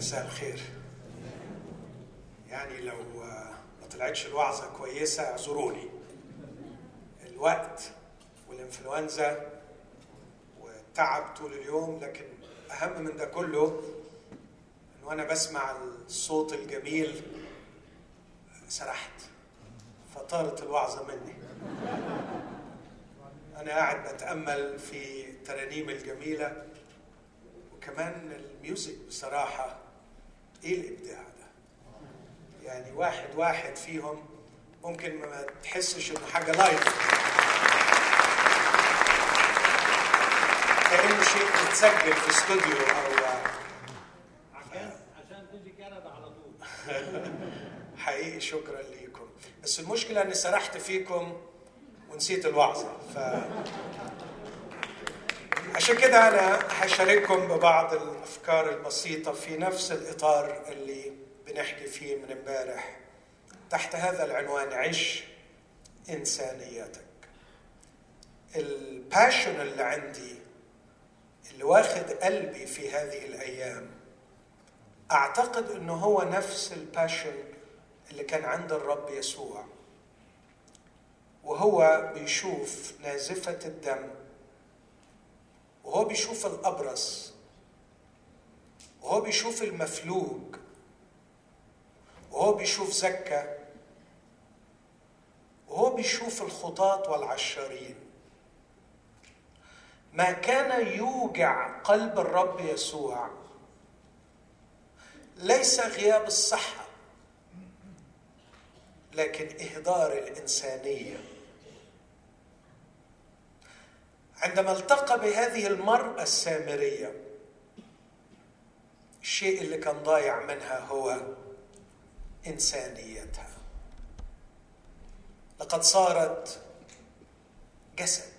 مساء الخير. يعني لو ما طلعتش الوعظة كويسة اعذروني الوقت والإنفلونزا والتعب طول اليوم لكن أهم من ده كله إن وأنا بسمع الصوت الجميل سرحت. فطارت الوعظة مني. أنا قاعد بتأمل في الترانيم الجميلة وكمان ال music بصراحة إيه الإبداع ده؟ يعني واحد واحد فيهم ممكن ما تحسش إنه حاجة live كأنه شيء متسجل في استوديو أو عشان عشان تيجي كندا على طول. حقيقي شكرا ليكم. بس المشكلة إني سرحت فيكم ونسيت الوعظة ف عشان كده أنا هشارككم ببعض الأفكار البسيطة في نفس الإطار اللي بنحكي فيه من امبارح تحت هذا العنوان عش إنسانيتك ال passion اللي عندي اللي واخد قلبي في هذه الأيام أعتقد أنه هو نفس ال passion اللي كان عند الرب يسوع وهو بيشوف نازفة الدم وهو بيشوف الأبرص وهو بيشوف المفلوج وهو بيشوف زكة وهو بيشوف الخطاة والعشارين ما كان يوجع قلب الرب يسوع ليس غياب الصحة لكن إهدار الإنسانية. عندما التقى بهذه المرأة السامرية الشيء اللي كان ضايع منها هو إنسانيتها لقد صارت جسد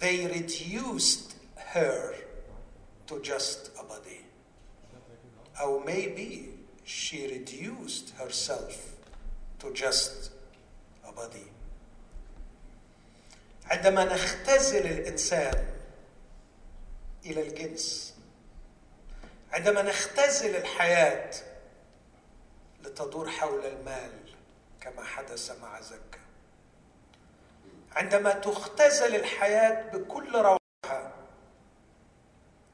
They reduced her to just a body. أو maybe she reduced herself to just a body. عندما نختزل الإنسان إلى الجنس عندما نختزل الحياة لتدور حول المال كما حدث مع زكا. عندما تختزل الحياة بكل روعها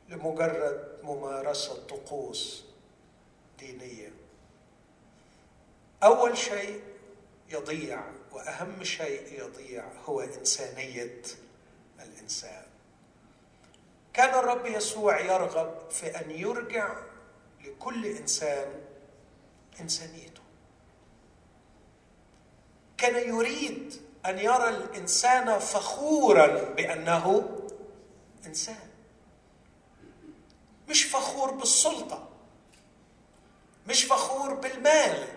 لمجرد ممارسة طقوس دينية أول شيء يضيع وأهم شيء يضيع هو إنسانية الإنسان. كان الرب يسوع يرغب في أن يرجع لكل إنسان إنسانيته. كان يريد أن يرى الإنسان فخورا بأنه إنسان. مش فخور بالسلطة مش فخور بالمال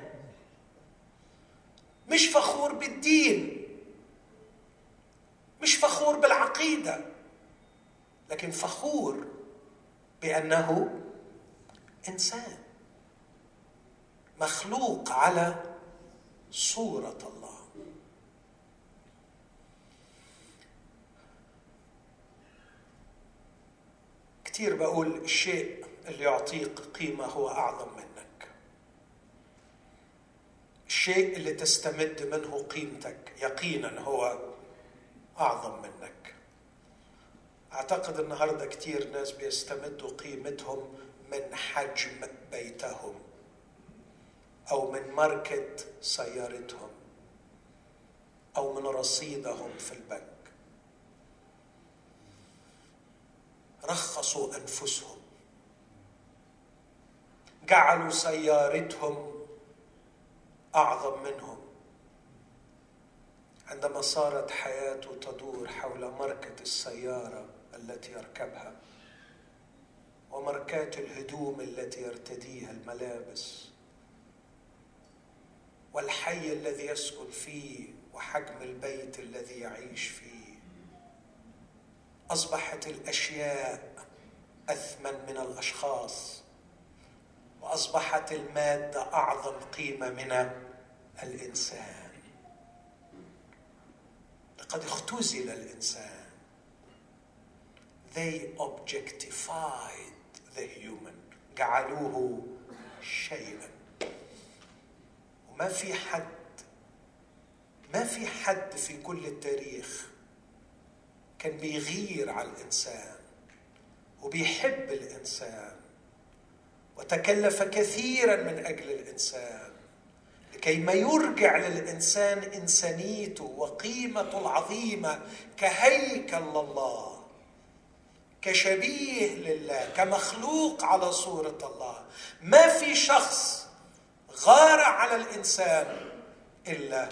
مش فخور بالدين مش فخور بالعقيدة لكن فخور بأنه إنسان مخلوق على صورة الله. كتير بقول الشيء اللي يعطيك قيمة هو أعظم منك الشيء اللي تستمد منه قيمتك. يقينا هو أعظم منك. أعتقد النهارده كتير ناس بيستمدوا قيمتهم من حجم بيتهم أو من ماركه سيارتهم أو من رصيدهم في البنك. رخصوا أنفسهم. جعلوا سيارتهم أعظم منهم. عندما صارت حياته تدور حول ماركه السيارة التي يركبها وماركات الهدوم التي يرتديها الملابس والحي الذي يسكن فيه وحجم البيت الذي يعيش فيه أصبحت الأشياء أثمن من الأشخاص وأصبحت المادة أعظم قيمة من الإنسان. لقد اختزل الإنسان. They objectified the human. جعلوه شيئا. وما في حد ما في حد في كل التاريخ كان بيغير على الإنسان وبيحب الإنسان وتكلف كثيرا من أجل الإنسان. لكي ما يرجع للإنسان إنسانيته وقيمته العظيمة كهيكل لله كشبيه لله كمخلوق على صورة الله. ما في شخص غار على الإنسان إلا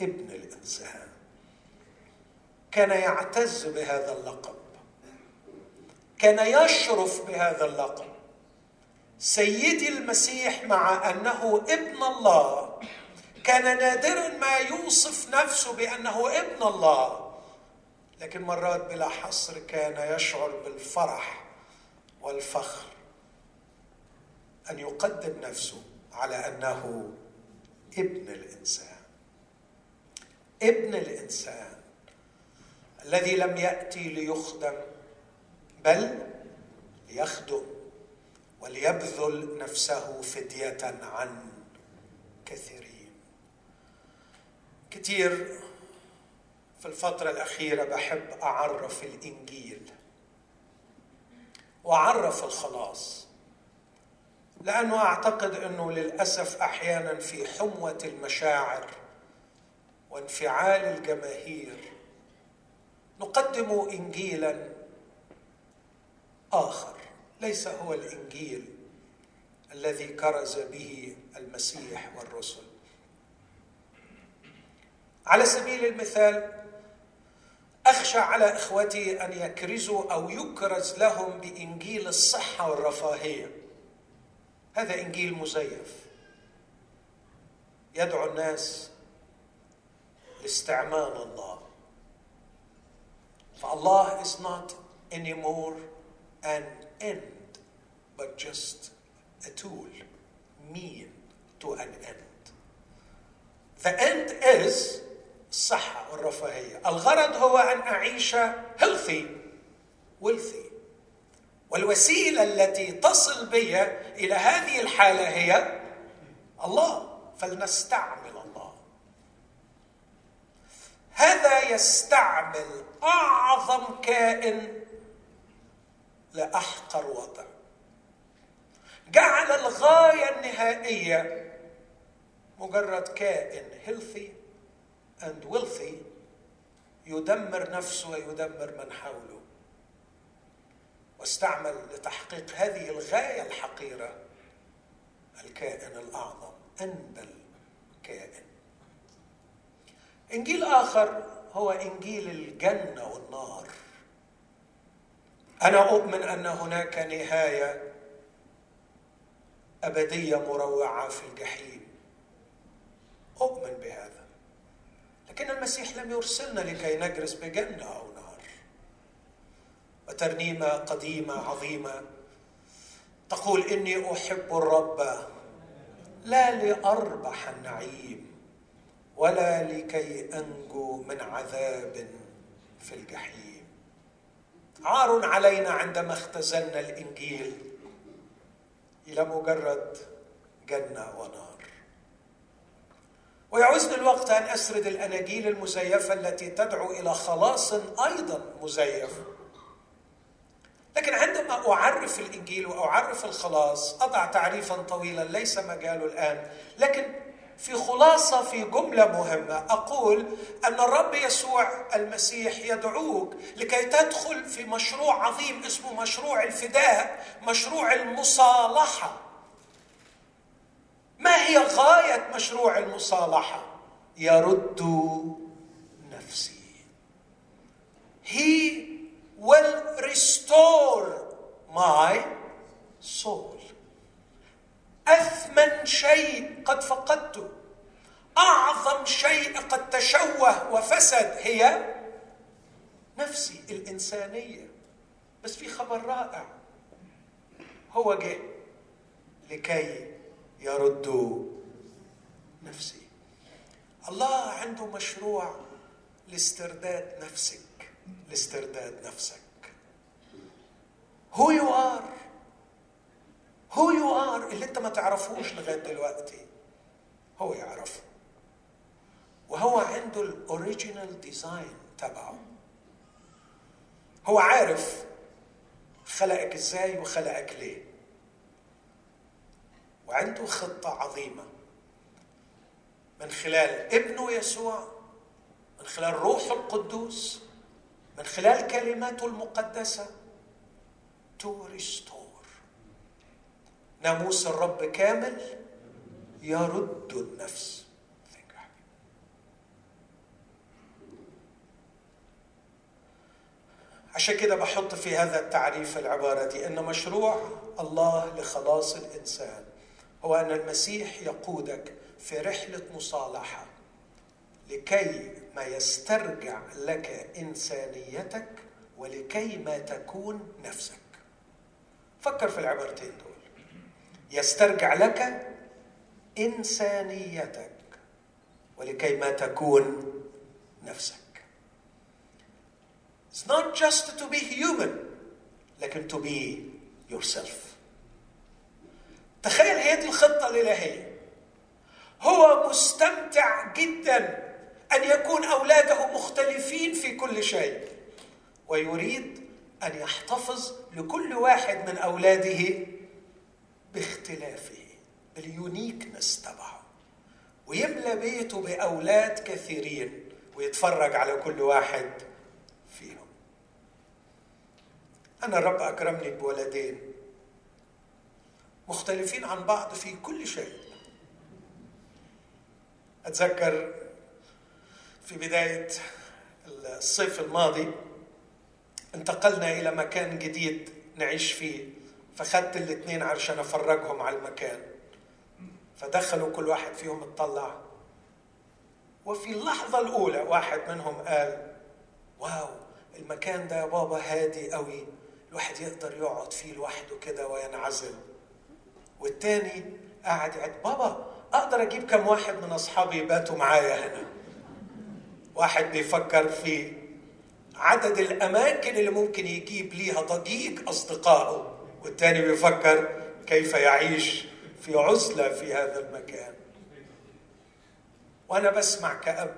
ابن الإنسان. كان يعتز بهذا اللقب. كان يشرف بهذا اللقب. سيدي المسيح مع أنه ابن الله كان نادرا ما يوصف نفسه بأنه ابن الله. لكن مرات بلا حصر كان يشعر بالفرح والفخر أن يقدم نفسه على أنه ابن الإنسان. ابن الإنسان الذي لم يأتي ليخدم بل ليخدم وليبذل نفسه فدية عن كثيرين كثير في الفترة الأخيرة بحب أعرف الإنجيل وأعرف الخلاص لأنه أعتقد إنه للأسف أحيانا في حموة المشاعر وانفعال الجماهير نقدم انجيلا آخر ليس هو الإنجيل الذي كرز به المسيح والرسل. على سبيل المثال أخشى على إخوتي أن يكرزوا أو يكرز لهم بإنجيل الصحة والرفاهية. هذا إنجيل مزيف. يدعو الناس لاستعمال الله. فالله is not anymore an end but just a tool mean to an end. The end is الصحة والرفاهية. الغرض هو أن أعيش healthy. Wealthy. والوسيلة التي تصل بي إلى هذه الحالة هي الله. فلنستعمل الله. هذا يستعمل أعظم كائن لأحقر وضع. جعل الغاية النهائية مجرد كائن healthy and wealthy يدمر نفسه ويدمر من حوله. واستعمل لتحقيق هذه الغاية الحقيرة الكائن الأعظم اندل كائن إنجيل آخر هو إنجيل الجنة والنار. أنا أؤمن أن هناك نهاية أبدية مروعة في الجحيم. أؤمن بهذا. لكن المسيح لم يرسلنا لكي نجلس بجنة أو نار. وترنيمة قديمة عظيمة تقول إني أحب الرب لا لأربح النعيم ولا لكي أنجو من عذاب في الجحيم. عار علينا عندما اختزلنا الإنجيل إلى مجرد جنة ونار. ويعوزني الوقت أن أسرد الأناجيل المزيفة التي تدعو إلى خلاص أيضا مزيف. لكن عندما أعرف الإنجيل وأعرف الخلاص أضع تعريفا طويلا ليس مجاله الآن لكن في خلاصة في جملة مهمة أقول أن الرب يسوع المسيح يدعوك لكي تدخل في مشروع عظيم اسمه مشروع الفداء مشروع المصالحة. ما هي غاية مشروع المصالحة؟ يرد نفسي. He will restore my soul. أثمن شيء قد فقدته. أعظم شيء قد تشوه وفسد هي نفسي الإنسانية. بس في خبر رائع. هو جه لكي يرد نفسي. الله عنده مشروع لاسترداد نفسك لاسترداد نفسك. Who you are. اللي انت ما تعرفوش لغاية دلوقتي هو يعرفه وهو عنده ال original design تبعه. هو عارف خلقك إزاي وخلقك ليه. وعنده خطة عظيمة. من خلال ابنه يسوع من خلال روح القدوس من خلال كلماته المقدسة to restore ناموس الرب كامل يرد النفس. عشان كده بحط في هذا التعريف العبارة دي أن مشروع الله لخلاص الإنسان. هو أن المسيح يقودك في رحلة مصالحة لكي ما يسترجع لك إنسانيتك ولكي ما تكون نفسك. فكر في العبارتين دول. يسترجع لك إنسانيتك ولكي ما تكون نفسك. It's not just to be human لكن to be yourself. تخيل هي دي الخطة الإلهية. هو مستمتع جدا أن يكون أولاده مختلفين في كل شيء ويريد أن يحتفظ لكل واحد من أولاده باختلافه باليونيكنس تبعه ويملى بيته بأولاد كثيرين ويتفرج على كل واحد فيهم. أنا الرب أكرمني بولدين. مختلفين عن بعض في كل شيء. أتذكر في بداية الصيف الماضي انتقلنا إلى مكان جديد نعيش فيه فخدت الاثنين عشان أفرجهم على المكان. فدخلوا كل واحد فيهم اطلع. وفي اللحظة الأولى واحد منهم قال واو المكان ده يا بابا هادي قوي الواحد يقدر يقعد فيه لوحده كده وينعزل. والتاني قاعد يعد بابا أقدر أجيب كم واحد من أصحابي يباتوا معايا هنا؟ واحد بيفكر في عدد الأماكن اللي ممكن يجيب ليها ضجيج أصدقائه والتاني بيفكر كيف يعيش في عزلة في هذا المكان. وأنا بسمع كأب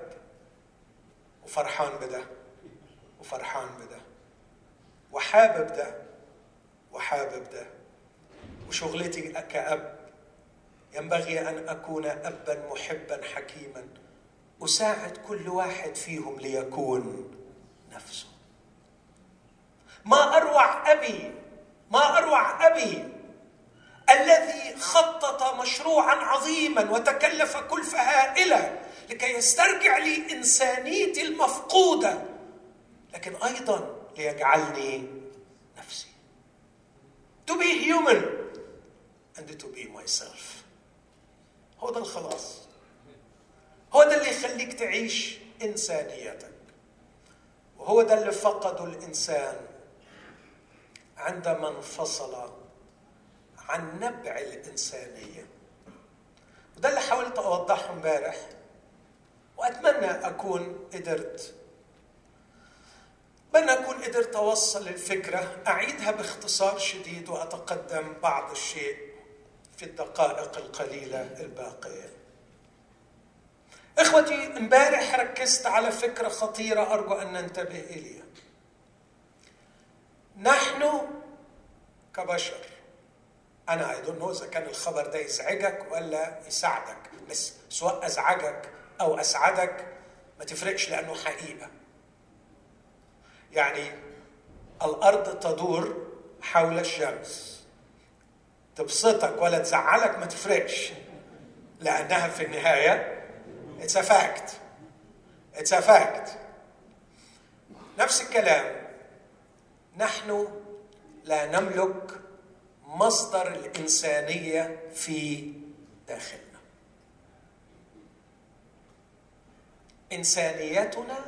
وفرحان بده وفرحان بده وحابب ده وحابب ده. وشغلتي كأب ينبغي أن أكون أبا محبا حكيما. أساعد كل واحد فيهم ليكون نفسه. ما أروع أبي ما أروع أبي الذي خطط مشروعا عظيما وتكلف كلفة هائلة لكي يسترجع لي إنسانيتي المفقودة لكن أيضا ليجعلني نفسي. To be human. And to be myself. هو ده الخلاص. هو ده اللي يخليك تعيش إنسانيتك. وهو ده اللي فقده الإنسان عندما انفصل عن نبع الإنسانية. وده اللي حاولت أوضحه امبارح وأتمنى أكون قدرت. أتمنى أكون قدرت أوصل الفكرة أعيدها باختصار شديد وأتقدم بعض الشيء. في الدقائق القليلة الباقية. إخوتي امبارح ركزت على فكرة خطيرة أرجو أن ننتبه إليها. نحن كبشر أنا أظن إذا كان الخبر ده يزعجك ولا يساعدك بس سواء أزعجك أو أسعدك ما تفرقش لأنه حقيقة. يعني الأرض تدور حول الشمس. تبسطك ولا تزعلك ما تفرقش. لأنها في النهاية it's a fact. It's a fact. نفس الكلام. نحن لا نملك مصدر الإنسانية في داخلنا. إنسانيتنا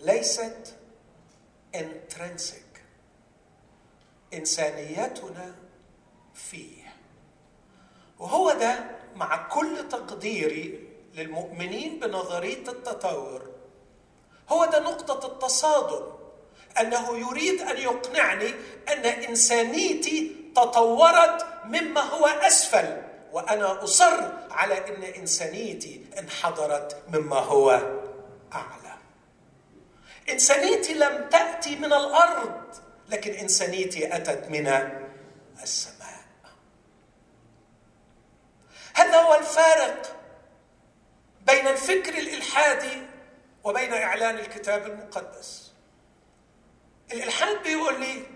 ليست intrinsic. إنسانيتنا فيه. وهو ده مع كل تقديري للمؤمنين بنظرية التطور. هو ده نقطة التصادم أنه يريد أن يقنعني أن إنسانيتي تطورت مما هو أسفل وأنا أصر على إن إنسانيتي انحدرت مما هو أعلى. إنسانيتي لم تأتي من الأرض لكن إنسانيتي أتت من السماء. هذا هو الفارق بين الفكر الإلحادي وبين إعلان الكتاب المقدس. الإلحاد بيقول لي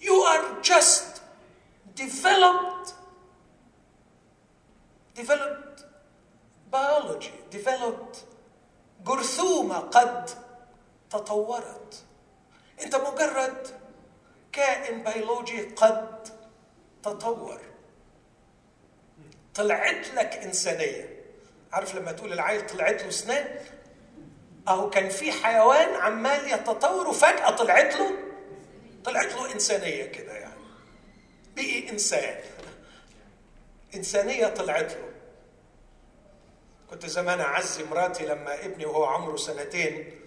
you are just developed developed biology developed جرثومة قد تطورت. أنت مجرد كائن بيولوجي قد تطور. طلعت لك إنسانية. عارف لما تقول العيل طلعت له اسنان أهو كان في حيوان عمال يتطور وفجأة طلعت له طلعت له إنسانية كده يعني. بقي إنسان. إنسانية طلعت له. كنت زمان أعزي مراتي لما ابني وهو عمره سنتين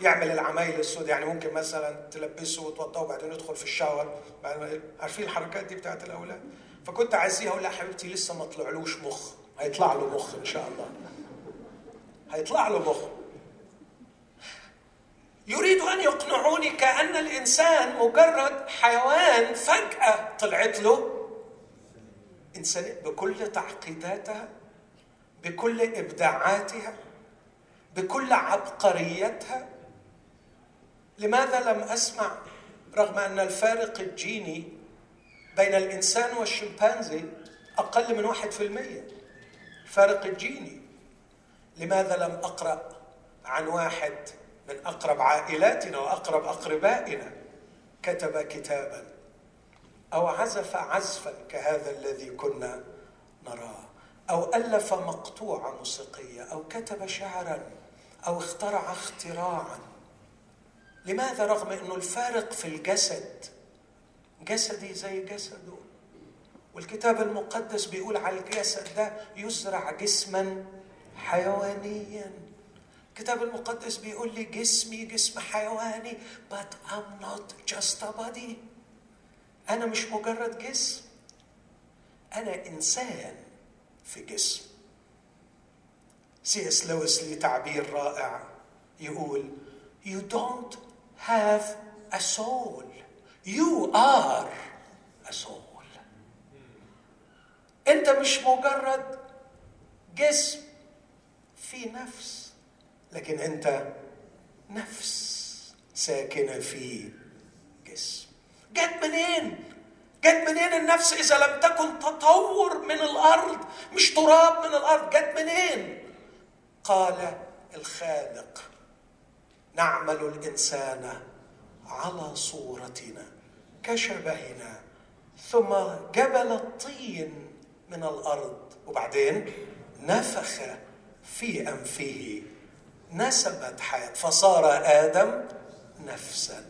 يعمل العمايل السود يعني ممكن مثلا تلبسه وتوضاه وبعدين يدخل في الشاور. عارفين الحركات دي بتاعت الأولاد؟ فكنت اعزيها أقول لها حبيبتي لسه ما طلعلوش مخ. هيطلع له مخ إن شاء الله. هيطلع له مخ. يريد أن يقنعوني كأن الإنسان مجرد حيوان فجأة طلعت له. إنسان بكل تعقيداتها بكل إبداعاتها بكل عبقريتها. لماذا لم أسمع رغم أن الفارق الجيني بين الإنسان والشمبانزي أقل من واحد في المية. الفارق الجيني لماذا لم أقرأ عن واحد من أقرب عائلاتنا وأقرب أقربائنا؟ كتب كتابا. أو عزف عزفا كهذا الذي كنا نراه. أو ألف مقطوعه موسيقية. أو كتب شعرا. أو اخترع اختراعا. لماذا رغم إنه الفارق في الجسد جسدي زي جسده والكتاب المقدس بيقول على الجسد ده يزرع جسما حيوانيا. الكتاب المقدس بيقول لي جسمي جسم حيواني but I'm not just a body. أنا مش مجرد جسم أنا إنسان في جسم. سي إس لويس ليه تعبير رائع يقول you don't have a soul. You are a soul. انت مش مجرد جسم في نفس. لكن انت نفس ساكنة في جسم. جت منين؟ جت منين النفس إذا لم تكن تطور من الأرض مش تراب من الأرض؟ جت منين؟ قال الخالق. نعمل الإنسان على صورتنا. كشبهنا ثم جبل الطين من الأرض وبعدين نفخ في أنفه نسمت حياه فصار آدم نفسا.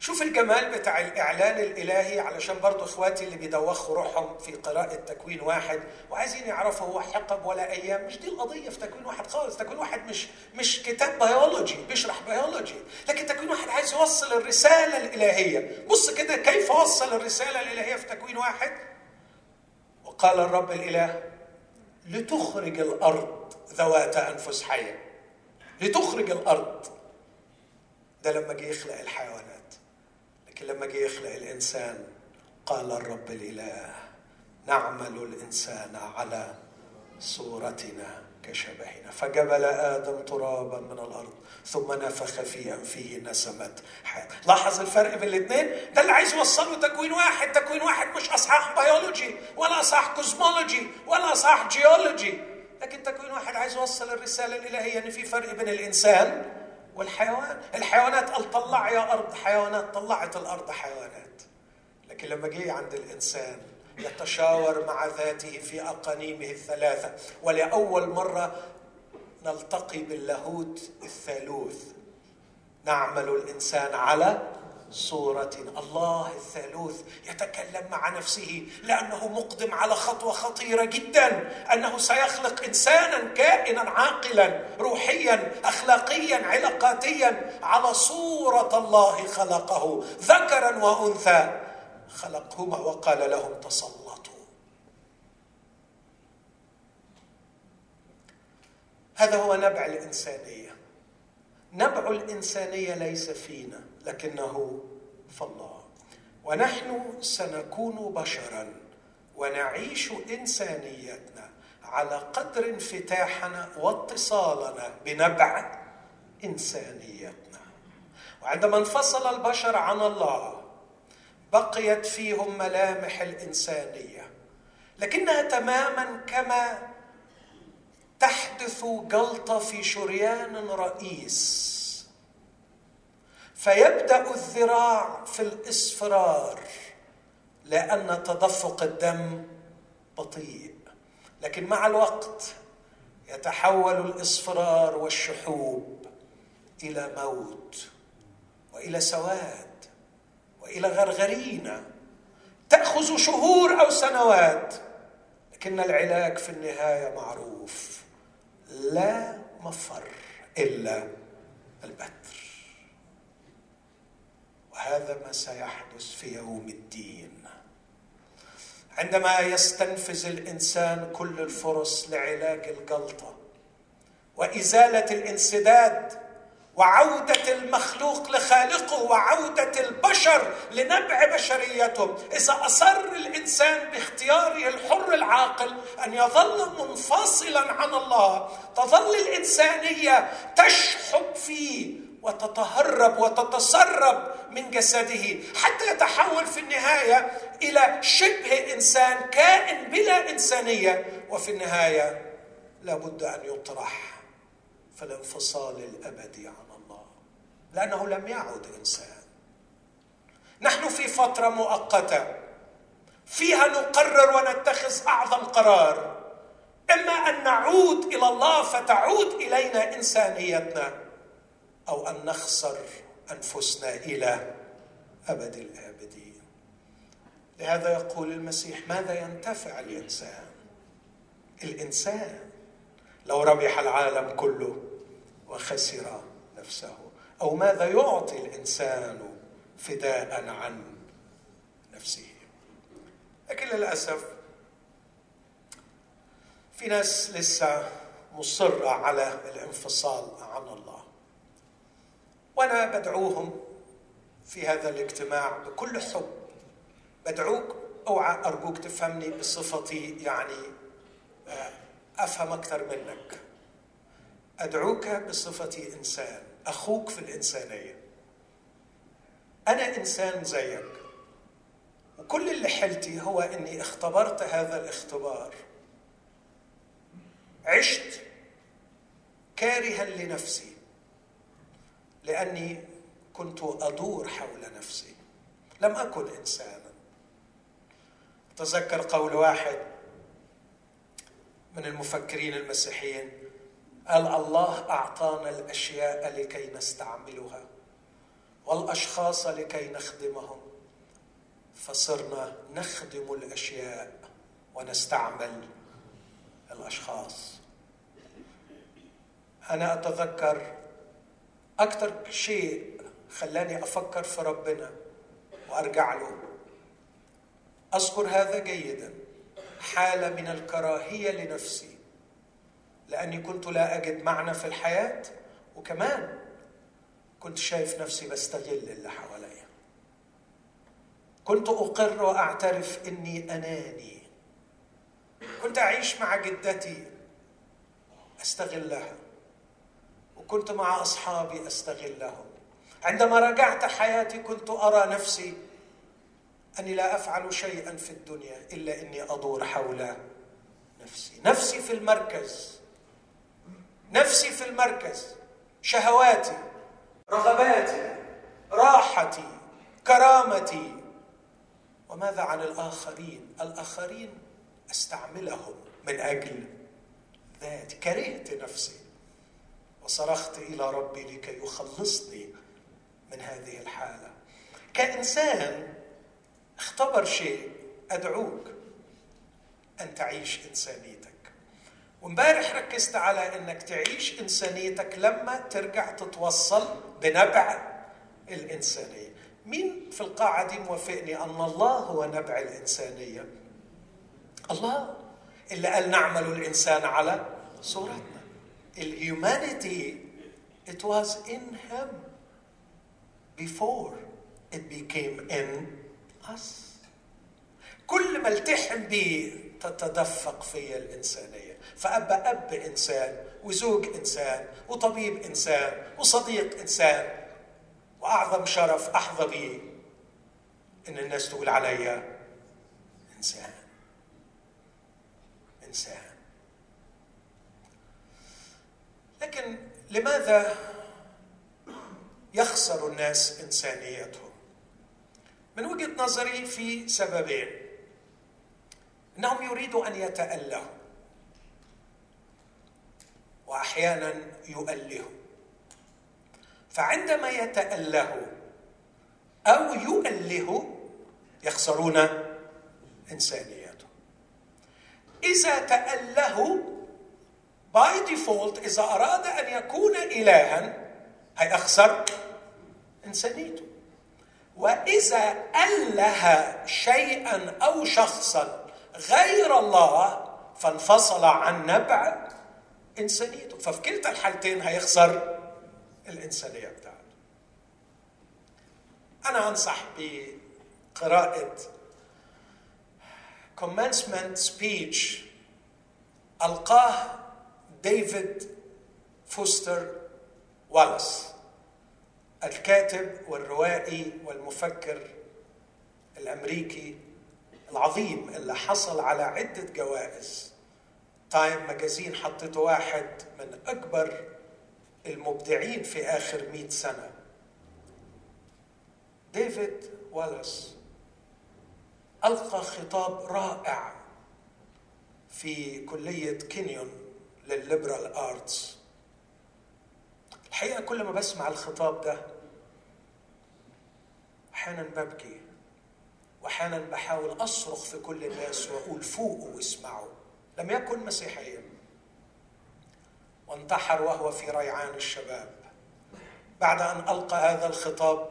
شوف الجمال بتاع الإعلان الإلهي علشان برضو إخواتي اللي بيدوخوا روحهم في قراءة تكوين واحد وعايزين يعرفوا هو حقب ولا أيام. مش دي القضية في تكوين واحد خالص. تكوين واحد مش مش كتاب بيولوجي بيشرح بيولوجي لكن تكوين واحد عايز يوصل الرسالة الإلهية. بص كده كيف وصل الرسالة الإلهية في تكوين واحد؟ وقال الرب الإله لتخرج الأرض ذوات أنفس حية. لتخرج الأرض. ده لما جه يخلق الحيوانات. لما جه يخلق الإنسان قال الرب الإله نعمل الإنسان على صورتنا كشبهنا. فجبل آدم ترابا من الأرض ثم نفخ في انفه نسمه حياة. لاحظ الفرق بين الاثنين ده اللي عايز يوصله تكوين واحد. تكوين واحد مش أصحاح بيولوجي ولا أصحاح كوزمولوجي ولا أصحاح جيولوجي لكن تكوين واحد عايز يوصل الرسالة الإلهية إن في فرق بين الإنسان والحيوان الحيوانات قال طلع يا ارض حيوانات طلعت الأرض حيوانات. لكن لما جه عند الإنسان يتشاور مع ذاته في أقانيمه الثلاثة ولأول مرة نلتقي باللاهوت الثالوث. نعمل الإنسان على صورتنا الله الثالوث يتكلم مع نفسه لأنه مقدم على خطوة خطيرة جدا. أنه سيخلق انسانا كائنا عاقلا روحيا اخلاقيا علاقاتيا على صورة الله خلقه ذكرا وأنثى. خلقهما وقال لهم تسلطوا. هذا هو نبع الإنسانية. نبع الإنسانية ليس فينا لكنه في الله. ونحن سنكون بشرا ونعيش إنسانيتنا على قدر انفتاحنا واتصالنا بنبع إنسانيتنا. وعندما انفصل البشر عن الله بقيت فيهم ملامح الإنسانية لكنها تماما كما تحدث جلطة في شريان رئيس. فيبدأ الذراع في الإصفرار لأن تدفق الدم بطيء. لكن مع الوقت يتحول الإصفرار والشحوب إلى موت وإلى سواد وإلى غرغرينة. تأخذ شهور أو سنوات لكن العلاج في النهاية معروف. لا مفر إلا البتر. وهذا ما سيحدث في يوم الدين. عندما يستنفذ الإنسان كل الفرص لعلاج الجلطه وإزالة الانسداد وعودة المخلوق لخالقه وعودة البشر لنبع بشريتهم. إذا أصر الإنسان باختياره الحر العاقل أن يظل منفصلا عن الله تظل الإنسانية تشحب فيه وتتهرب وتتسرب من جسده حتى يتحول في النهاية إلى شبه إنسان كائن بلا إنسانية. وفي النهاية لابد أن يطرح في الانفصال الأبدي عن لأنه لم يعد إنسان. نحن في فترة مؤقتة فيها نقرر ونتخذ أعظم قرار. إما أن نعود إلى الله فتعود إلينا إنسانيتنا أو أن نخسر أنفسنا إلى أبد الآبدين. لهذا يقول المسيح ماذا ينتفع الإنسان؟ الإنسان لو ربح العالم كله وخسر نفسه. أو ماذا يعطي الإنسان فداء عن نفسه؟ لكن للأسف في ناس لسه مصرة على الانفصال عن الله. وأنا بدعوهم في هذا الاجتماع بكل حب. بدعوك أوعى أرجوك تفهمني بصفتي يعني أفهم أكثر منك. أدعوك بصفتي إنسان. أخوك في الإنسانية. أنا إنسان زيك. وكل اللي حلتي هو إني اختبرت هذا الاختبار. عشت كارها لنفسي لأني كنت أدور حول نفسي. لم أكن إنسانا. تذكر قول واحد من المفكرين المسيحيين قال الله أعطانا الأشياء لكي نستعملها والأشخاص لكي نخدمهم. فصرنا نخدم الأشياء ونستعمل الأشخاص. أنا أتذكر أكثر شيء خلاني أفكر في ربنا وأرجع له. أذكر هذا جيدا حالة من الكراهية لنفسي. لأني كنت لا أجد معنى في الحياة وكمان كنت شايف نفسي بستغل اللي حواليا. كنت أقر وأعترف إني أناني. كنت أعيش مع جدتي أستغلها وكنت مع أصحابي أستغلهم. عندما رجعت حياتي كنت أرى نفسي أني لا أفعل شيئا في الدنيا إلا إني أدور حول نفسي. نفسي في المركز. نفسي في المركز شهواتي رغباتي راحتي كرامتي. وماذا عن الآخرين؟ الآخرين أستعملهم من أجل ذاتي كرهت نفسي. وصرخت إلى ربي لكي يخلصني من هذه الحالة. كإنسان اختبر شيء أدعوك أن تعيش إنسانيتك. وامبارح ركزت على إنك تعيش إنسانيتك لما ترجع تتوصل بنبع الإنسانية. مين في القاعة دي موافقني؟ أن الله هو نبع الإنسانية. الله اللي قال نعمل الإنسان على صورتنا. الهيومانيتي it was in him before it became in us. كل ما التحم بيه تتدفق في الإنسانية. فأبقى أب إنسان وزوج إنسان وطبيب إنسان وصديق إنسان وأعظم شرف أحظى به إن الناس تقول عليا إنسان. إنسان. لكن لماذا يخسر الناس إنسانيتهم؟ من وجهة نظري في سببين. إنهم يريدوا أن يتألهوا. وأحيانا يؤلهوا فعندما يتألهوا أو يؤلهوا يخسرون إنسانيتهم إذا تألهوا باي ديفولت إذا أراد أن يكون إلها هيخسر إنسانيته. وإذا أله شيئا أو شخصا غير الله فانفصل عن نبع إنسانيته. ففي كلتا الحالتين هيخسر الإنسانية بتاعته. أنا أنصح بقراءة commencement speech ألقاه ديفيد فوستر والاس الكاتب والروائي والمفكر الأمريكي العظيم اللي حصل على عدة جوائز تايم ماجازين حطته واحد من أكبر المبدعين في آخر مئة سنة. ديفيد والاس ألقى خطاب رائع في كلية كينيون لل liberal arts الحقيقة كل ما بسمع الخطاب ده أحيانا ببكي واحيانا بحاول أصرخ في كل الناس وأقول فوقوا واسمعوا. لم يكن مسيحيا. وانتحر وهو في ريعان الشباب. بعد أن ألقى هذا الخطاب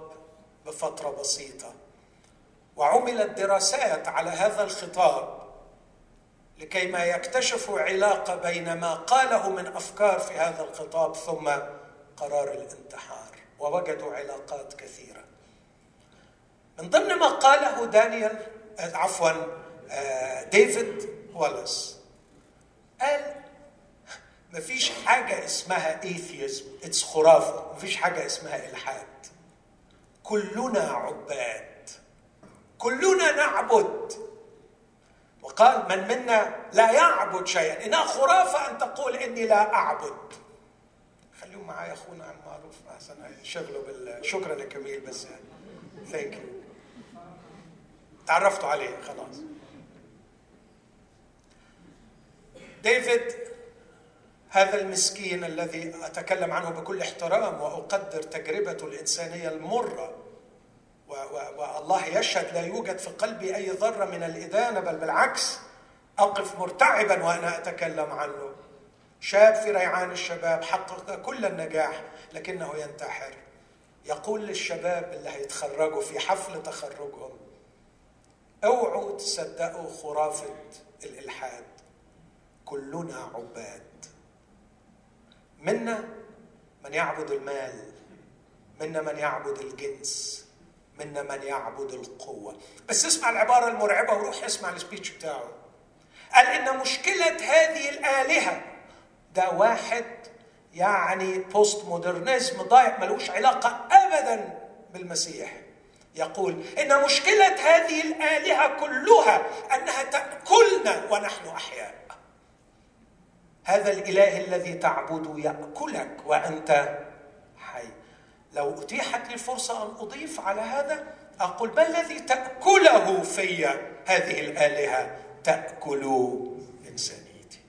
بفترة بسيطة. وعملت دراسات على هذا الخطاب لكي ما يكتشفوا علاقة بين ما قاله من أفكار في هذا الخطاب ثم قرار الانتحار. ووجدوا علاقات كثيرة. من ضمن ما قاله دانيال عفوا ديفيد والاس قال ما فيش حاجة اسمها atheism it's خرافة ما فيش حاجة اسمها إلحاد. كلنا عباد كلنا نعبد. وقال من منا لا يعبد شيئا؟ إنها خرافة أن تقول إني لا أعبد. خليهم معايا أخونا عم معروف أحسن شغله بال شكرا يا كميل بس thank you تعرفتوا عليه خلاص. ديفيد هذا المسكين الذي أتكلم عنه بكل احترام وأقدر تجربته الإنسانية المرة والله يشهد لا يوجد في قلبي أي ذرة من الإدانة بل بالعكس اقف مرتعبا وأنا أتكلم عنه. شاب في ريعان الشباب حقق كل النجاح لكنه ينتحر. يقول للشباب اللي هيتخرجوا في حفل تخرجهم أوعوا تصدقوا خرافة الإلحاد. كلنا عباد. منا من يعبد المال منا من يعبد الجنس منا من يعبد القوة. بس اسمع العبارة المرعبة وروح اسمع السبيتش بتاعه. قال إن مشكلة هذه الآلهة ده واحد يعني بوست مودرنزم ضايع ملوش علاقة أبدا بالمسيح. يقول إن مشكلة هذه الآلهة كلها أنها تأكلنا ونحن أحياء. هذا الإله الذي تعبده يأكلك وأنت حي. لو أتيحت لي الفرصه أن أضيف على هذا أقول ما الذي تأكله في هذه الآلهة؟ تأكل انسانيتي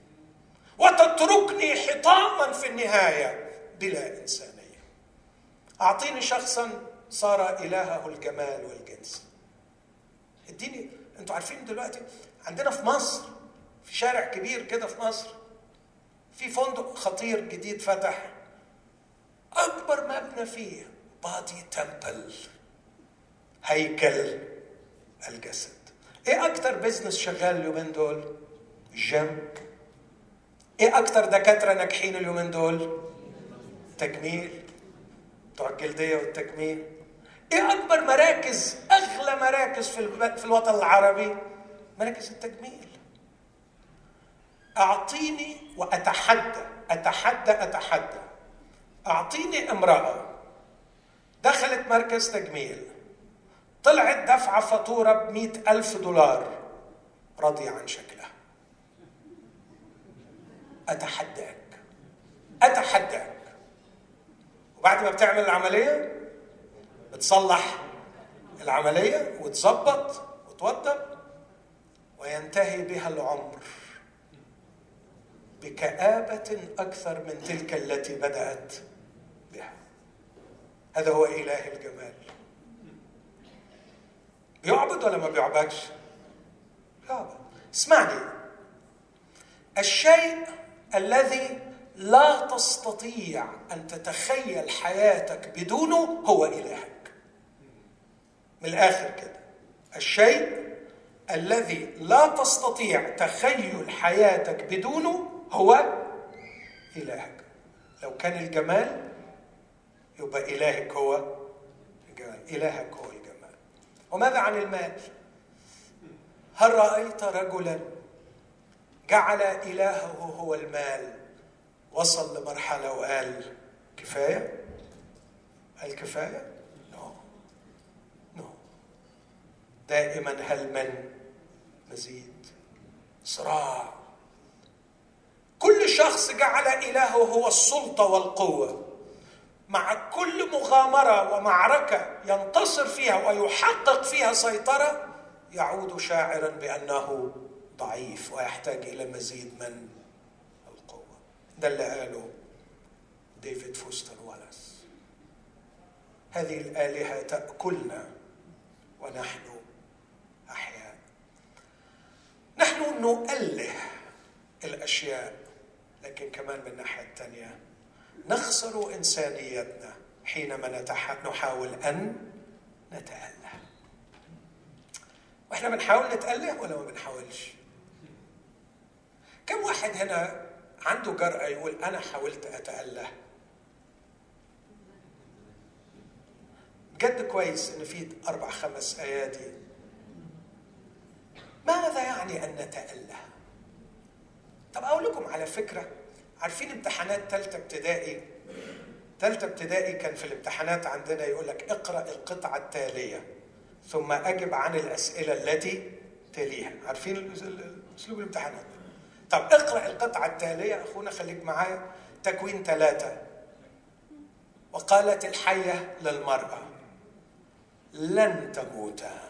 وتتركني حطاما في النهاية بلا إنسانية. أعطيني شخصا صار إلهه الجمال والجنس. اديني أنتوا عارفين دلوقتي عندنا في مصر في شارع كبير كده في مصر في فندق خطير جديد فتح. أكبر مبنى فيه. body temple. هيكل الجسد. إيه أكتر business شغال اليومين دول؟ الجيم إيه أكتر دكاترة ناجحين اليومين دول؟ تجميل. بتوع الجلدية والتجميل. إيه أكبر مراكز أغلى مراكز في الوطن العربي؟ مراكز التجميل. أعطيني وأتحدى أتحدى أتحدى. أعطيني امرأة. دخلت مركز تجميل. طلعت دفعة فاتورة بمئة ألف دولار. راضية عن شكلها. أتحداك. أتحداك. وبعد ما بتعمل العملية بتصلح العملية وتظبط وتوضب وينتهي بها العمر. بكآبة أكثر من تلك التي بدأت بها. هذا هو إله الجمال. بيعبد ولا ما بيعبدش؟ بيعبد. اسمعني. الشيء الذي لا تستطيع أن تتخيل حياتك بدونه هو إلهك. من الآخر كده. الشيء الذي لا تستطيع تخيل حياتك بدونه هو إلهك. لو كان الجمال يبقى إلهك هو الجمال. إلهك هو الجمال. وماذا عن المال؟ هل رأيت رجلا جعل إلهه هو المال؟ وصل لمرحلة وقال كفاية؟ هل كفاية؟ نو. نو. دائما هل من؟ مزيد. صراع. كل شخص جعل إلهه هو السلطة والقوة. مع كل مغامرة ومعركة ينتصر فيها ويحقق فيها سيطرة يعود شاعرا بأنه ضعيف ويحتاج إلى مزيد من القوة. ده اللي قاله ديفيد فوستر والاس هذه الآلهة تأكلنا ونحن أحياء. نحن نؤله الأشياء لكن كمان من الناحيه الثانية نخسر إنسانيتنا حينما نحاول أن نتاله وإحنا بنحاول نتاله ولا ما بنحاولش؟ كم واحد هنا عنده جرأة يقول أنا حاولت أتأله بجد كويس إن في أربع خمس أيادي ماذا يعني أن نتأله؟ طب أقول لكم على فكرة عارفين امتحانات ثالثة ابتدائي؟ ثالثة ابتدائي كان في الامتحانات عندنا يقول لك اقرأ القطعة التالية ثم أجب عن الأسئلة التي تليها. عارفين أسلوب الامتحانات؟ طب اقرأ القطعة التالية أخونا خليك معايا تكوين ثلاثة وقالت الحية للمرأة لن تموتا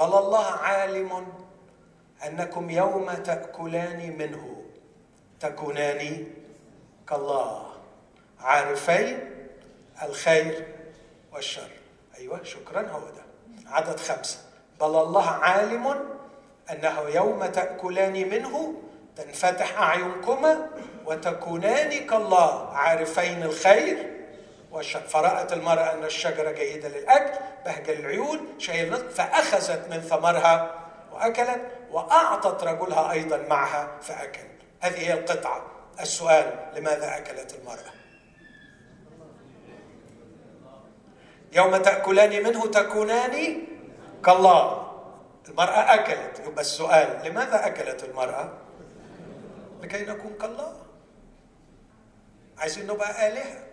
بل الله عالم أنكم يوم تأكلان منه. تكونان كالله. عارفين الخير والشر. أيوة شكرا هو ده. عدد خمسة. بل الله عالم أنه يوم تأكلان منه. تنفتح أعينكما وتكونان كالله. عارفين الخير والشر. فرأت المرأة أن الشجرة جيدة للأكل بهجة العيون شيء فأخذت من ثمرها وأكلت. وأعطت رجلها أيضا معها فأكل. هذه هي القطعة. السؤال لماذا أكلت المرأة يوم تأكلان منه تكونان كالله. المرأة أكلت. يبقى السؤال لماذا أكلت المرأة؟ لكي نكون كالله. عايزين نبقى آلهة.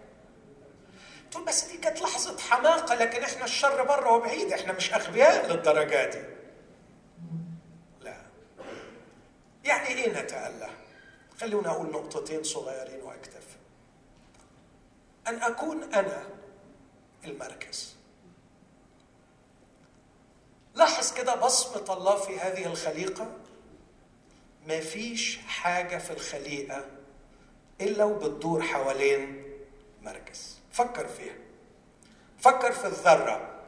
تقول بس دي كانت لحظة حماقة لكن إحنا الشر بره وبعيد. إحنا مش أغبياء للدرجة دي لا يعني إيه نتأله خلونا أقول نقطتين صغيرين وأكتفي أن أكون أنا المركز. لاحظ كده بصمة الله في هذه الخليقة؟ ما فيش حاجة في الخليقة إلا وبتدور حوالين مركز. فكر فيها. فكر في الذرة.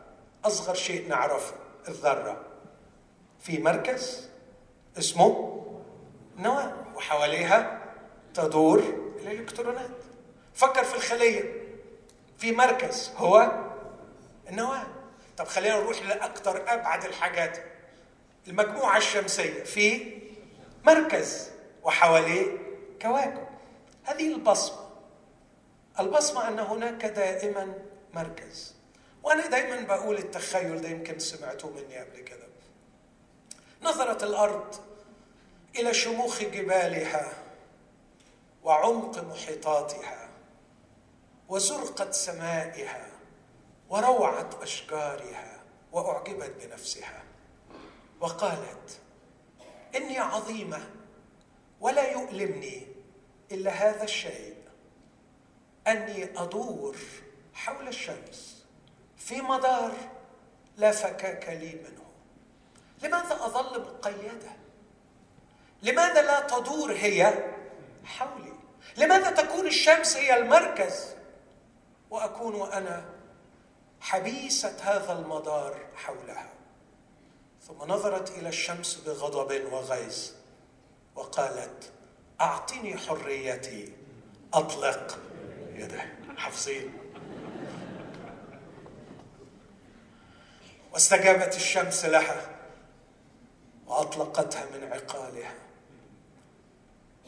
أصغر شيء نعرفه الذرة. في مركز اسمه نواة وحواليها تدور الإلكترونات. فكر في الخلية. في مركز هو النواة طب خلينا نروح لاكثر أبعد الحاجات. المجموعة الشمسية. في مركز وحواليه كواكب. هذه البصمة. البصمة أن هناك دائما مركز. وأنا دايما بقول التخيل ده يمكن سمعتوه مني قبل كده. نظرت الأرض إلى شموخ جبالها وعمق محيطاتها وزرقة سمائها وروعة أشجارها وأعجبت بنفسها وقالت إني عظيمة ولا يؤلمني إلا هذا الشيء أني أدور حول الشمس في مدار لا فكاك لي منه لماذا أظل مقيده لماذا لا تدور هي حولي؟ لماذا تكون الشمس هي المركز؟ وأكون أنا حبيسة هذا المدار حولها. ثم نظرت إلى الشمس بغضب وغيظ وقالت أعطني حريتي أطلق يده. حافظين. واستجابت الشمس لها وأطلقتها من عقالها.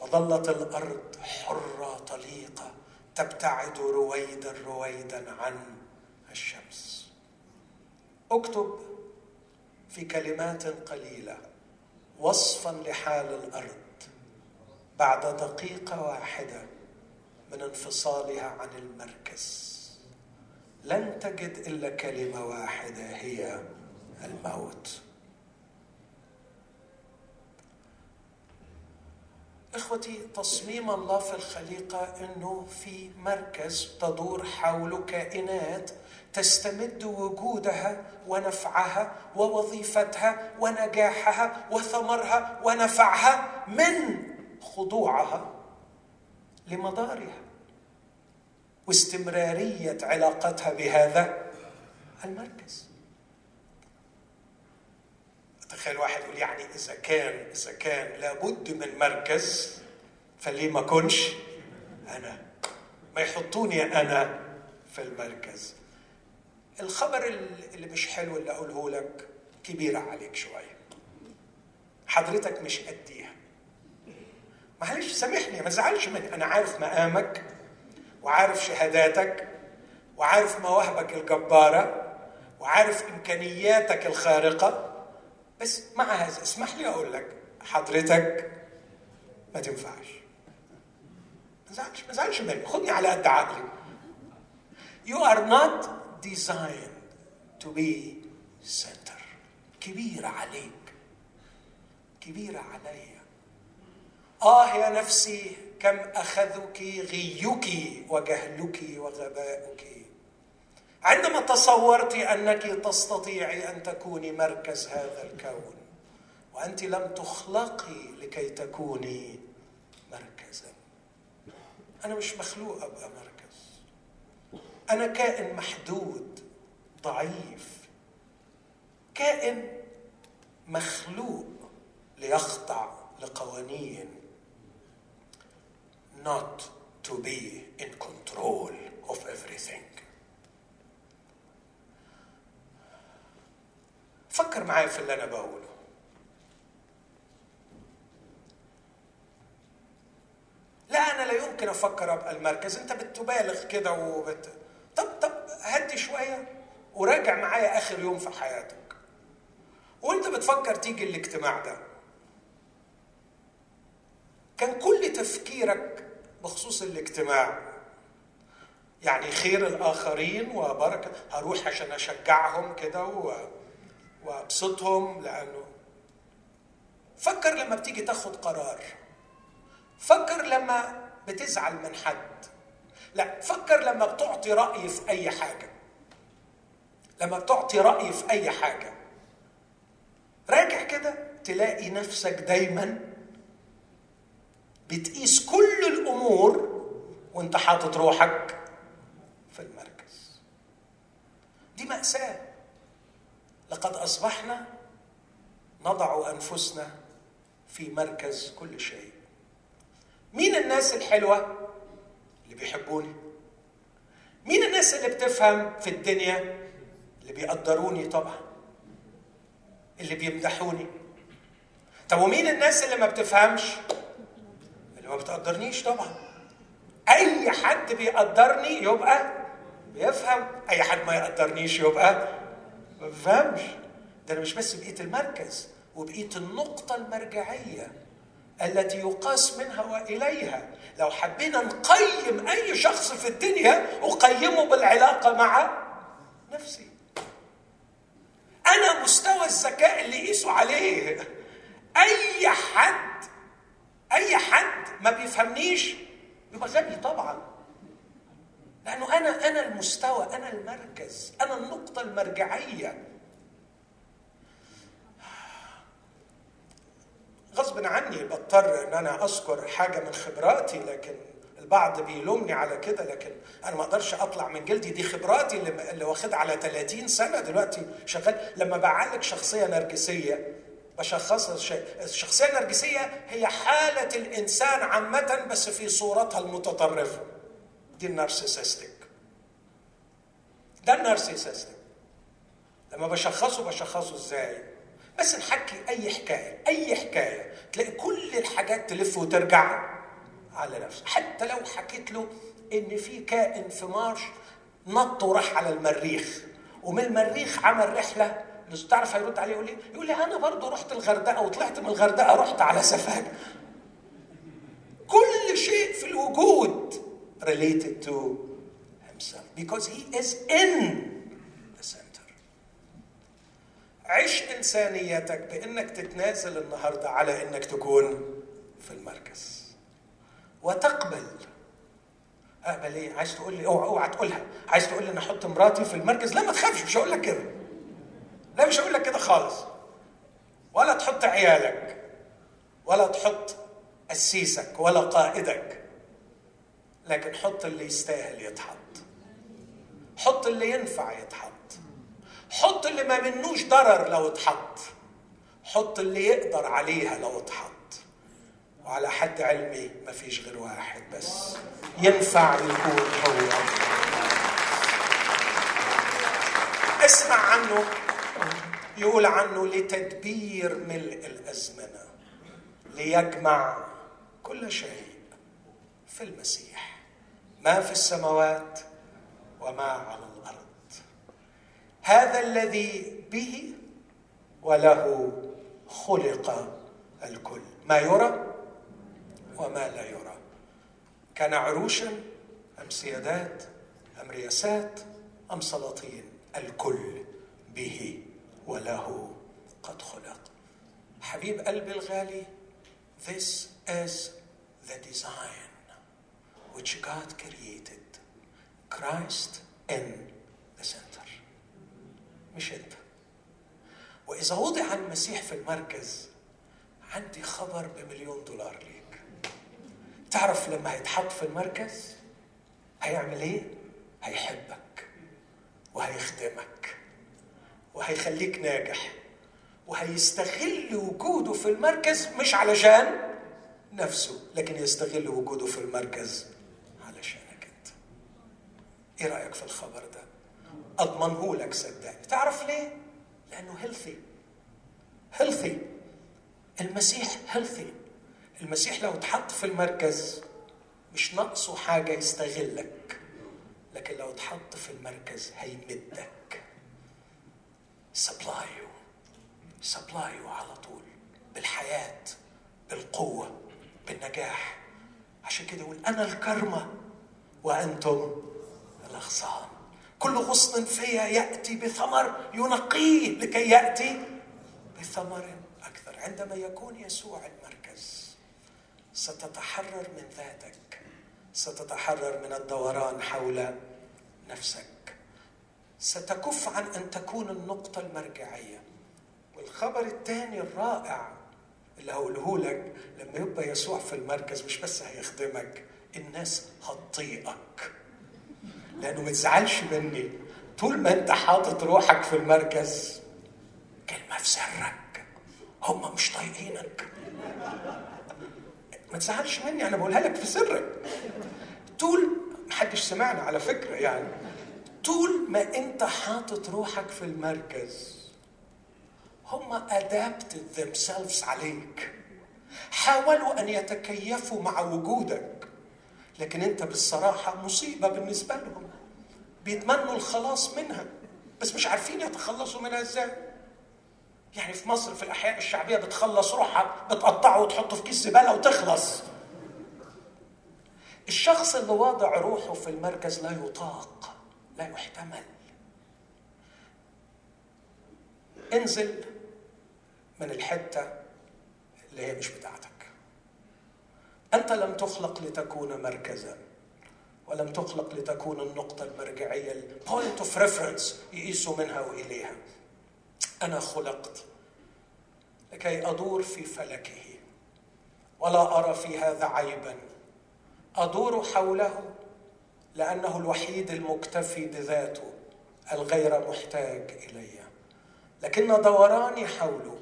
وظلت الأرض حره طليقه تبتعد رويدا رويدا عن الشمس. اكتب في كلمات قليلة وصفا لحال الأرض بعد دقيقة واحدة من انفصالها عن المركز. لن تجد إلا كلمة واحدة هي الموت. إخوتي تصميم الله في الخليقة إنه في مركز تدور حوله كائنات تستمد وجودها ونفعها ووظيفتها ونجاحها وثمرها ونفعها من خضوعها لمدارها واستمرارية علاقتها بهذا المركز. تخيل واحد يقول يعني إذا كان إذا كان لابد من مركز فليه ما كنش أنا؟ ما يحطوني أنا في المركز. الخبر اللي مش حلو اللي أقوله لك كبيرة عليك شوية. حضرتك مش قديها. معلش سامحني ما تزعلش مني. أنا عارف مقامك وعارف شهاداتك وعارف مواهبك الجبارة وعارف إمكانياتك الخارقة. بس مع هذا اسمح لي أقول لك حضرتك ما تنفعش. ما تزعلش ما تزعلش مني. خدني على قد عقلي. You are not designed to be center. كبيرة عليك. كبيرة عليا. آه يا نفسي كم أخذك غيك وجهلك وغباؤك. عندما تصورت أنك تستطيعي أن تكوني مركز هذا الكون وأنت لم تخلقي لكي تكوني مركزا. أنا مش مخلوق أبقى مركز. أنا كائن محدود ضعيف. كائن مخلوق ليخضع لقوانين. Not to be in control of everything. فكر معايا في اللي أنا بقوله. لا أنا لا يمكن أفكر أبقى المركز. أنت بتبالغ كده وبت طب طب هدي شوية وراجع معايا آخر يوم في حياتك. وأنت بتفكر تيجي الاجتماع ده. كان كل تفكيرك بخصوص الاجتماع يعني خير الآخرين وبركة هروح عشان أشجعهم كده و... وأبسطهم لأنه فكر لما بتيجي تاخد قرار. فكر لما بتزعل من حد. لا فكر لما بتعطي رأي في أي حاجة. لما بتعطي رأي في أي حاجة. راجع كده تلاقي نفسك دايما بتقيس كل الأمور وأنت حاطط روحك في المركز. دي مأساة. لقد أصبحنا نضع أنفسنا في مركز كل شيء. مين الناس الحلوة اللي بيحبوني؟ مين الناس اللي بتفهم في الدنيا اللي بيقدروني طبعا؟ اللي بيمدحوني. طب ومين الناس اللي ما بتفهمش؟ اللي ما بتقدرنيش طبعا. أي حد بيقدرني يبقى بيفهم أي حد ما يقدرنيش يبقى ما بيفهمش ده أنا مش بس بقيت المركز وبقيت النقطة المرجعية التي يقاس منها وإليها. لو حبينا نقيم أي شخص في الدنيا أقيمه بالعلاقة مع نفسي. أنا مستوى الذكاء اللي يقيسوا عليه. أي حد أي حد ما بيفهمنيش يبقى غبي طبعا. لأنه أنا أنا المستوى أنا المركز أنا النقطة المرجعية. غصب عني بضطر إن أنا أذكر حاجة من خبراتي لكن البعض بيلومني على كده لكن أنا ما أقدرش أطلع من جلدي. دي خبراتي اللي اللي واخدها على 30 سنة دلوقتي شغال. لما بعالج شخصية نرجسية بشخصها الشخصيه النرجسيه هي حالة الإنسان عامة بس في صورتها المتطرفة. دي النارسيسستيك ده النارسيسستيك لما بشخصه بشخصه إزاي؟ بس نحكي أي حكاية أي حكاية. تلاقي كل الحاجات تلف وترجع على نفسه. حتى لو حكيت له إن في كائن في مارش نط وراح على المريخ. ومن المريخ عمل رحلة. تعرف هيرد عليه يقول لي يقول لي أنا برضه رحت الغردقة وطلعت من الغردقة رحت على سفاجة. كل شيء في الوجود. Related to himself. Because he is in the center. عيش إنسانيتك بإنك تتنازل النهارده على إنك تكون في المركز. وتقبل. اقبل إيه؟ عايز تقول لي أوعى أوعى تقولها. عايز تقول لي أنا أحط مراتي في المركز؟ لا ما تخافش مش هقول لك كده. لا مش هقول لك كده خالص. ولا تحط عيالك ولا تحط قسيسك ولا قائدك. لكن حط اللي يستاهل يتحط. حط اللي ينفع يتحط. حط اللي ما منوش ضرر لو اتحط. حط اللي يقدر عليها لو اتحط. وعلى حد علمي ما فيش غير واحد بس. ينفع يكون هو. اسمع عنه. يقول عنه لتدبير ملء الأزمنة. ليجمع كل شيء في المسيح. ما في السماوات وما على الأرض. هذا الذي به وله خلق الكل. ما يرى وما لا يرى. كان عروشا أم سيادات أم رياسات أم سلاطين. الكل به وله قد خلق. حبيب قلبي الغالي this is the design. Which God created Christ in the center? مش أنت. وإذا وضع المسيح في المركز عندي خبر بمليون دولار ليك. تعرف لما هيتحط في المركز هيعمل إيه؟ هيحبك وهيخدمك وهيخليك ناجح وهيستغل وجوده في المركز مش علشان نفسه لكن يستغل وجوده في المركز. إيه رأيك في الخبر ده؟ أضمنه لك صدقني. تعرف ليه؟ لأنه هيلثي healthy المسيح healthy المسيح لو اتحط في المركز مش ناقصه حاجة يستغلك لكن لو اتحط في المركز هيمدك. supply و supply و على طول. بالحياة بالقوة بالنجاح. عشان كده يقول أنا الكرمة. وأنتم الأغصان. كل غصن فيا يأتي بثمر ينقيه لكي يأتي بثمر أكثر. عندما يكون يسوع المركز ستتحرر من ذاتك. ستتحرر من الدوران حول نفسك. ستكف عن أن تكون النقطة المرجعية. والخبر الثاني الرائع اللي هقوله لك لما يبقى يسوع في المركز مش بس هيخدمك الناس هتطيقك. لأنه ما تزعلش مني. طول ما أنت حاطط روحك في المركز كلمة في سرك. هم مش طايقينك. ما تزعلش مني أنا بقولها لك في سرك. طول محدش سمعنا على فكرة يعني. طول ما أنت حاطط روحك في المركز هم adapted themselves عليك. حاولوا أن يتكيفوا مع وجودك لكن أنت بالصراحة مصيبة بالنسبة لهم. بيتمنوا الخلاص منها. بس مش عارفين يتخلصوا منها إزاي. يعني في مصر في الأحياء الشعبية بتخلص روحها بتقطعه وتحطه في كيس زبالة وتخلص. الشخص اللي واضع روحه في المركز لا يطاق لا يحتمل. انزل من الحتة اللي هي مش بتاعتك. أنت لم تخلق لتكون مركزا. ولم تخلق لتكون النقطة المرجعية ال point of reference يقيسوا منها وإليها. أنا خلقت لكي أدور في فلكه ولا أرى في هذا عيبا. أدور حوله لأنه الوحيد المكتفي بذاته الغير محتاج إلي. لكن دوراني حوله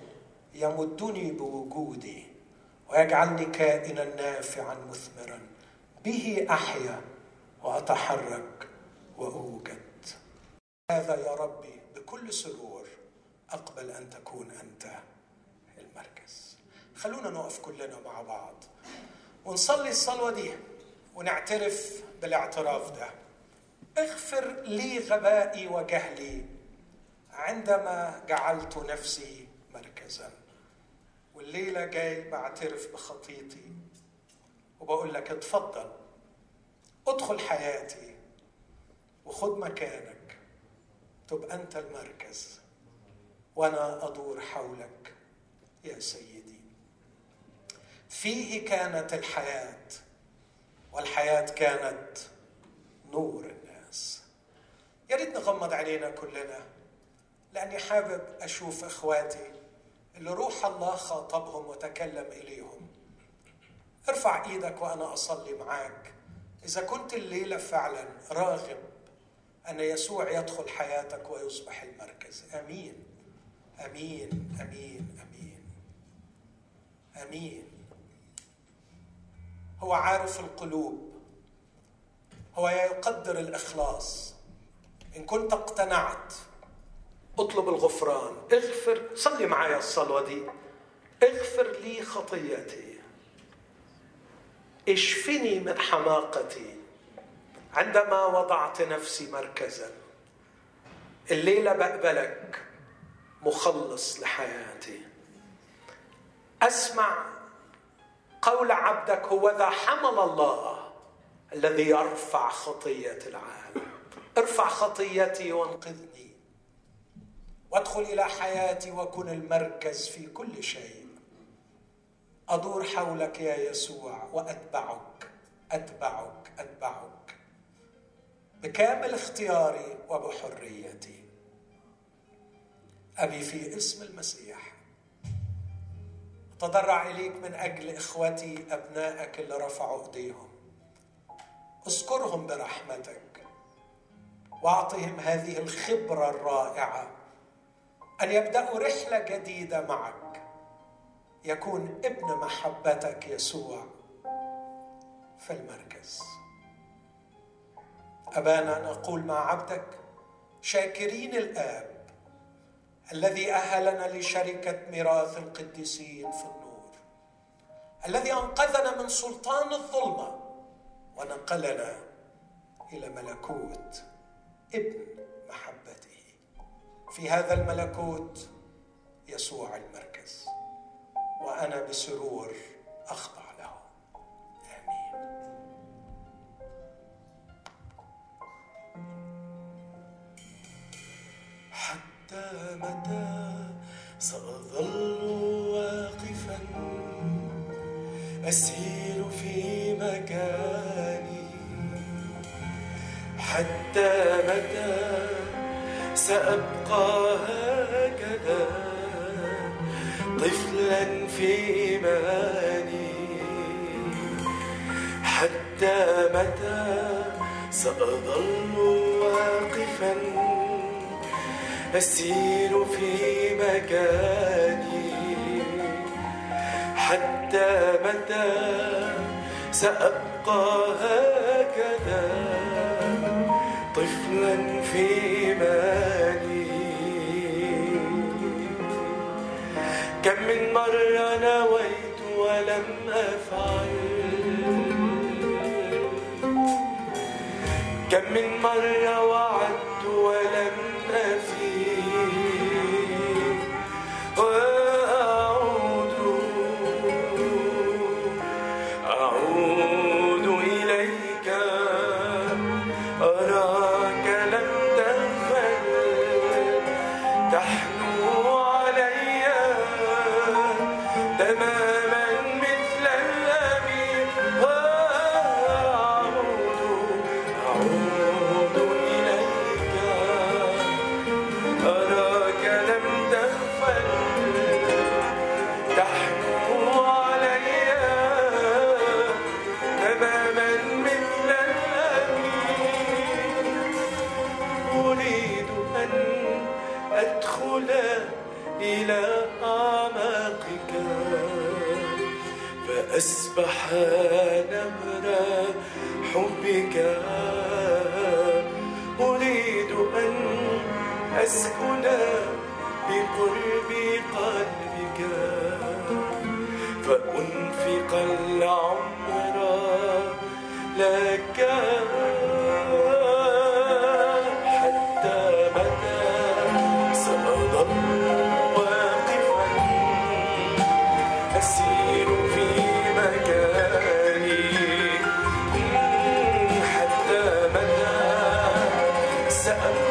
يمدني بوجودي ويجعلني كائنا نافعا مثمرا. به أحيا وأتحرك وأوجد. هذا يا ربي بكل سرور أقبل أن تكون أنت المركز. خلونا نقف كلنا مع بعض ونصلي الصلوة دي ونعترف بالاعتراف ده. اغفر لي غبائي وجهلي عندما جعلت نفسي مركزا. والليلة جاي بعترف بخطيتي وبقول لك اتفضل. ادخل حياتي وخد مكانك تبقى أنت المركز وأنا أدور حولك يا سيدي. فيه كانت الحياة والحياة كانت نور الناس. يا ريت نغمض علينا كلنا لأني حابب أشوف إخواتي اللي روح الله خاطبهم وتكلم إليهم. ارفع إيدك وأنا أصلي معاك. إذا كنت الليلة فعلا راغب أن يسوع يدخل حياتك ويصبح المركز. أمين. أمين. أمين. أمين. أمين. هو عارف القلوب. هو يقدر الإخلاص. إن كنت اقتنعت اطلب الغفران. اغفر. صلي معايا الصلوة دي. اغفر لي خطيتي اشفني من حماقتي. عندما وضعت نفسي مركزا الليلة بقبلك مخلص لحياتي. أسمع قول عبدك هو ذا حمل الله الذي يرفع خطية العالم. ارفع خطيتي وانقذني وادخل إلى حياتي وكن المركز في كل شيء. أدور حولك يا يسوع وأتبعك أتبعك أتبعك. بكامل اختياري وبحريتي. أبي في اسم المسيح. تضرع إليك من أجل إخوتي أبنائك اللي رفعوا أيديهم. أذكرهم برحمتك. واعطهم هذه الخبرة الرائعة أن يبدأوا رحلة جديدة معك. يكون ابن محبتك يسوع في المركز. أبانا نقول مع عبدك شاكرين الآب الذي أهلنا لشركة ميراث القديسين في النور الذي أنقذنا من سلطان الظلمة ونقلنا إلى ملكوت ابن محبته. في هذا الملكوت يسوع المركز. وأنا بسرور أخضع له. آمين. حتى متى سأظل واقفا أسير في مكاني؟ حتى متى سأبقى هكذا؟ طفلا في إيماني. حتى متى سأظل واقفا أسير في مكاني. حتى متى سأبقى هكذا طفلا في إيماني. كم من مرة نويت ولم أفعل. كم من مرة 感谢恩典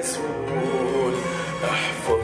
يسهون احفظ